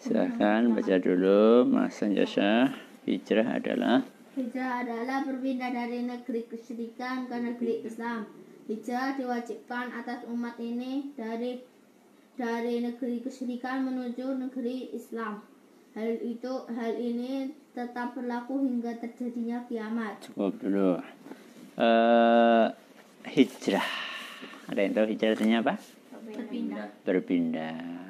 Silahkan baca dulu Mas Sanjasa. Hijrah adalah Hijrah adalah berpindah dari negeri kesyirikan ke negeri Islam. Hijrah diwajibkan atas umat ini dari dari negeri kesyirikan menuju negeri Islam. Hal itu hal ini tetap berlaku hingga terjadinya kiamat. cukup dulu. Eh hijrah. Ada yang tahu hijrah artinya apa? Berpindah. Berpindah.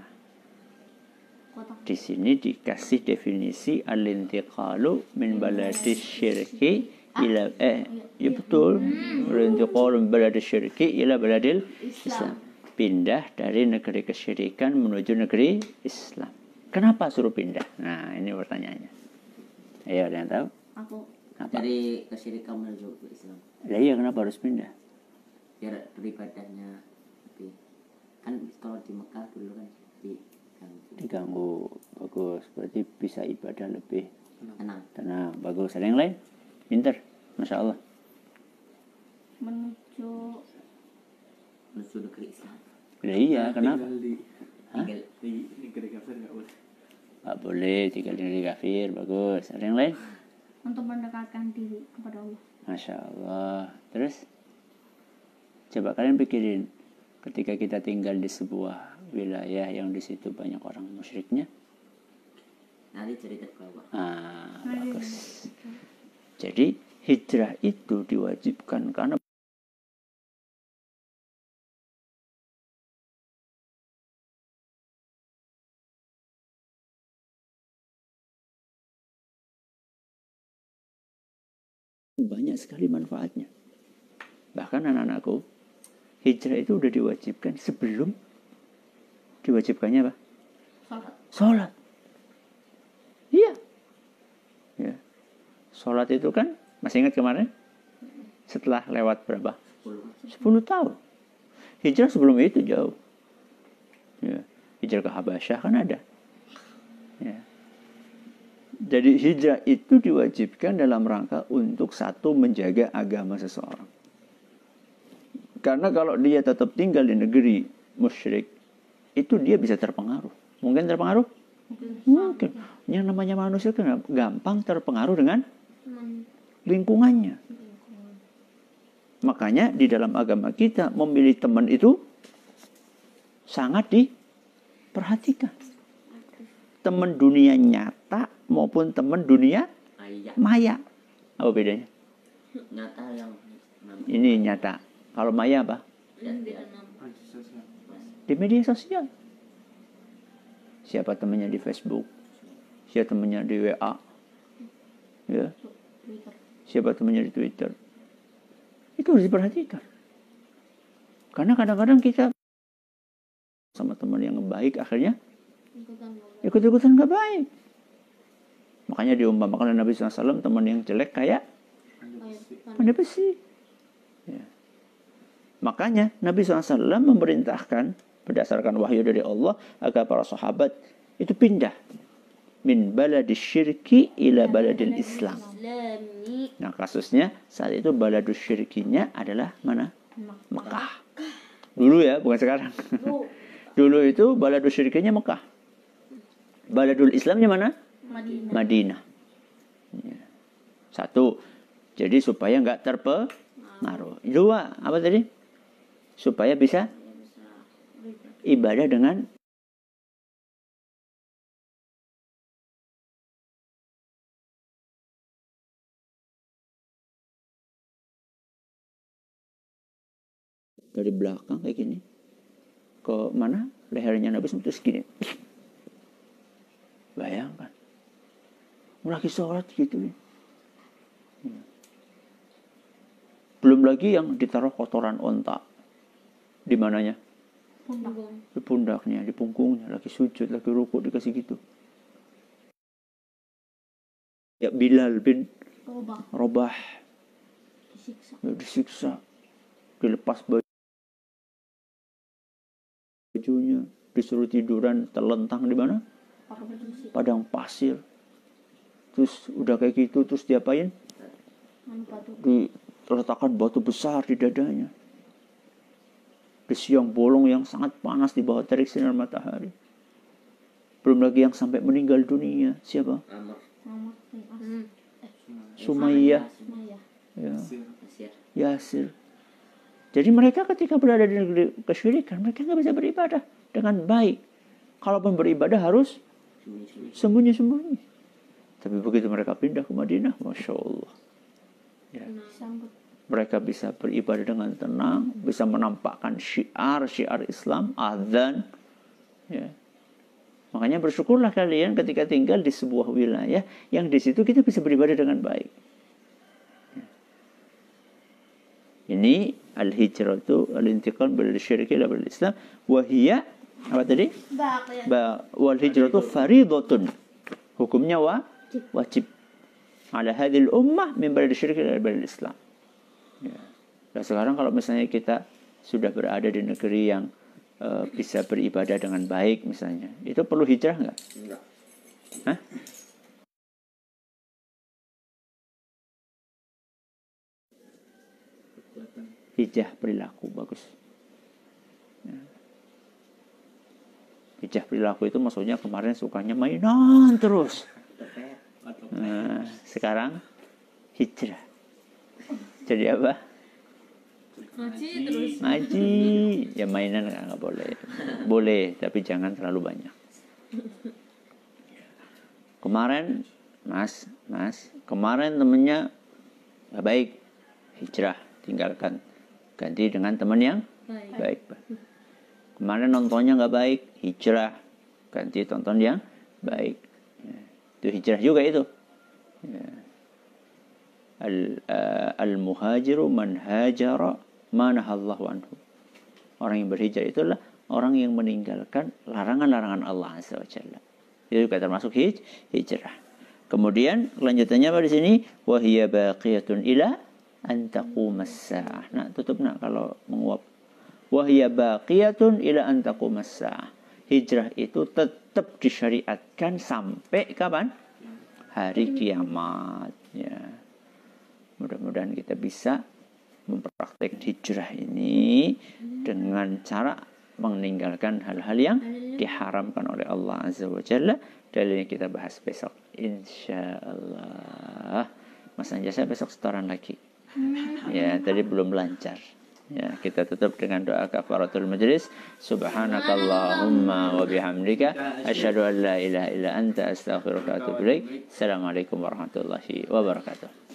Di sini dikasih definisi al-intiqalu min baladi syirki ila eh ya betul al-intiqalu min baladi syirki ila baladil Islam. Pindah dari negeri kesyirikan menuju negeri Islam. Kenapa suruh pindah? Nah, ini pertanyaannya. Ayo, ada yang tahu? Aku Kenapa? dari kesyirikan menuju ke Islam Lah iya, kenapa harus pindah? biar beribadahnya lebih kan kalau di Mekah dulu kan diganggu Diganggu. Bagus. Berarti bisa ibadah lebih tenang tenang. Bagus. Ada yang lain? Pinter. Masya Allah. menuju menuju negeri Islam Lah iya, kenapa? Di, Hah? di negeri kafir nggak boleh. Nggak boleh tinggal di negeri kafir. Bagus. Ada yang lain? untuk mendekatkan diri kepada Allah. Masya Allah. Terus? Coba kalian pikirin. Ketika kita tinggal di sebuah wilayah yang di situ banyak orang musyriknya. nanti cerita ke bawah Ah, bagus. Jadi hijrah itu diwajibkan karena banyak sekali manfaatnya. Bahkan anak-anakku, hijrah itu udah diwajibkan sebelum diwajibkannya apa? Salat. Sholat. Iya. Ya. Sholat itu kan, masih ingat kemarin? Setelah lewat berapa? 10 tahun. Hijrah sebelum itu jauh. Ya. Hijrah ke Habasyah kan ada. Ya. Jadi hijrah itu diwajibkan dalam rangka untuk satu menjaga agama seseorang. Karena kalau dia tetap tinggal di negeri musyrik, itu dia bisa terpengaruh. Mungkin terpengaruh? Mungkin. Yang namanya manusia kan gampang terpengaruh dengan lingkungannya. Makanya di dalam agama kita memilih teman itu sangat diperhatikan. Teman dunia nyata maupun teman dunia maya. Apa bedanya? nyata yang Ini nyata. Kalau maya apa? Di media sosial. Siapa temannya di Facebook? Siapa temannya di WA? Ya. Siapa temannya di Twitter? Itu harus diperhatikan. Karena kadang-kadang kita sama teman yang baik akhirnya ikut-ikutan gak baik. Makanya diumpamakan oleh Nabi SAW teman yang jelek kayak Kayak pandai besi. Ya. Makanya Nabi SAW memerintahkan berdasarkan wahyu dari Allah agar para sahabat itu pindah min baladis syirki ila baladil Islam. Nah kasusnya saat itu baladus syirkinya adalah mana? Mekah. Dulu ya, bukan sekarang. Lu Dulu itu baladus syirkinya Mekah. Baladul Islamnya mana? Madinah. Madinah. Ya. Satu, jadi supaya nggak terpengaruh. Dua, apa tadi? Supaya bisa ibadah dengan dari belakang kayak gini. Ke mana lehernya Nabi SAW terus gini bayangkan. Lagi sholat gitu. Belum lagi yang ditaruh kotoran onta di mananya? Di pundaknya di punggungnya lagi sujud lagi ruku dikasih gitu. Ya Bilal bin Robah. Robah. Disiksa. ya disiksa. Dilepas baju. Bajunya disuruh tiduran terlentang di mana? Padang pasir. Terus udah kayak gitu terus diapain? Anu diletakkan batu besar di dadanya di siang bolong yang sangat panas di bawah terik sinar matahari Belum lagi yang sampai meninggal dunia. Siapa? Hmm. Sumayyah. Ya. Yasir. Jadi mereka ketika berada di negeri kesyirikan, mereka nggak bisa beribadah dengan baik. Kalaupun beribadah harus sembunyi-sembunyi sembunyi-sembunyi. Tapi begitu mereka pindah ke Madinah, Masya Allah. Ya. Sambut. Mereka bisa beribadah dengan tenang, bisa menampakkan syiar-syiar Islam, azan. Ya. Makanya bersyukurlah kalian ketika tinggal di sebuah wilayah yang di situ kita bisa beribadah dengan baik. Ya. Ini al-hijratu al-intiqal bil syirki ila bil Islam wa hiya apa tadi? Ba wal hijratu faridatun. Hukumnya wa wajib. Ala hadhil ummah min balad syirk ila balad Islam. Ya. Dan sekarang kalau misalnya kita sudah berada di negeri yang eh, bisa beribadah dengan baik misalnya, itu perlu hijrah nggak? enggak Hah? Hijrah perilaku bagus. Ya. Hijrah perilaku itu maksudnya kemarin sukanya mainan terus. Nah, sekarang hijrah. Jadi apa? Ngaji terus. Ngaji. Ya mainan nggak nggak boleh. Boleh, tapi jangan terlalu banyak. Kemarin, Mas, Mas, kemarin temennya nggak baik, hijrah, tinggalkan, ganti dengan teman yang Baik. baik. Kemarin nontonnya nggak baik, hijrah, ganti tonton yang baik. Ya, Itu hijrah juga itu. Ya. Uh, al-muhajiru man hajara manahallahu anhu. Orang yang berhijrah itulah orang yang meninggalkan larangan-larangan Allah Azza wa. Itu juga termasuk hij, hijrah. Kemudian kelanjutannya apa di sini? Wahiyya baqiyatun ila an taqumas sa'ah. Nah, tutup nak kalau menguap. Wahiyya baqiyatun ila an taqumas sa'ah. Hijrah itu tetap disyariatkan sampai kapan? Hari kiamat. Ya. Mudah-mudahan kita bisa mempraktek hijrah ini dengan cara meninggalkan hal-hal yang diharamkan oleh Allah Azza wa Jalla. Dalilnya kita bahas besok. Insya Allah. Mas Anjasa besok setoran lagi. Ya, tadi belum lancar. Ya, kita tutup dengan doa kafaratul majlis. Subhanakallahumma wa bihamdika asyhadu an la ilaha illa anta astaghfiruka wa atubu ilaik. Assalamualaikum warahmatullahi wabarakatuh.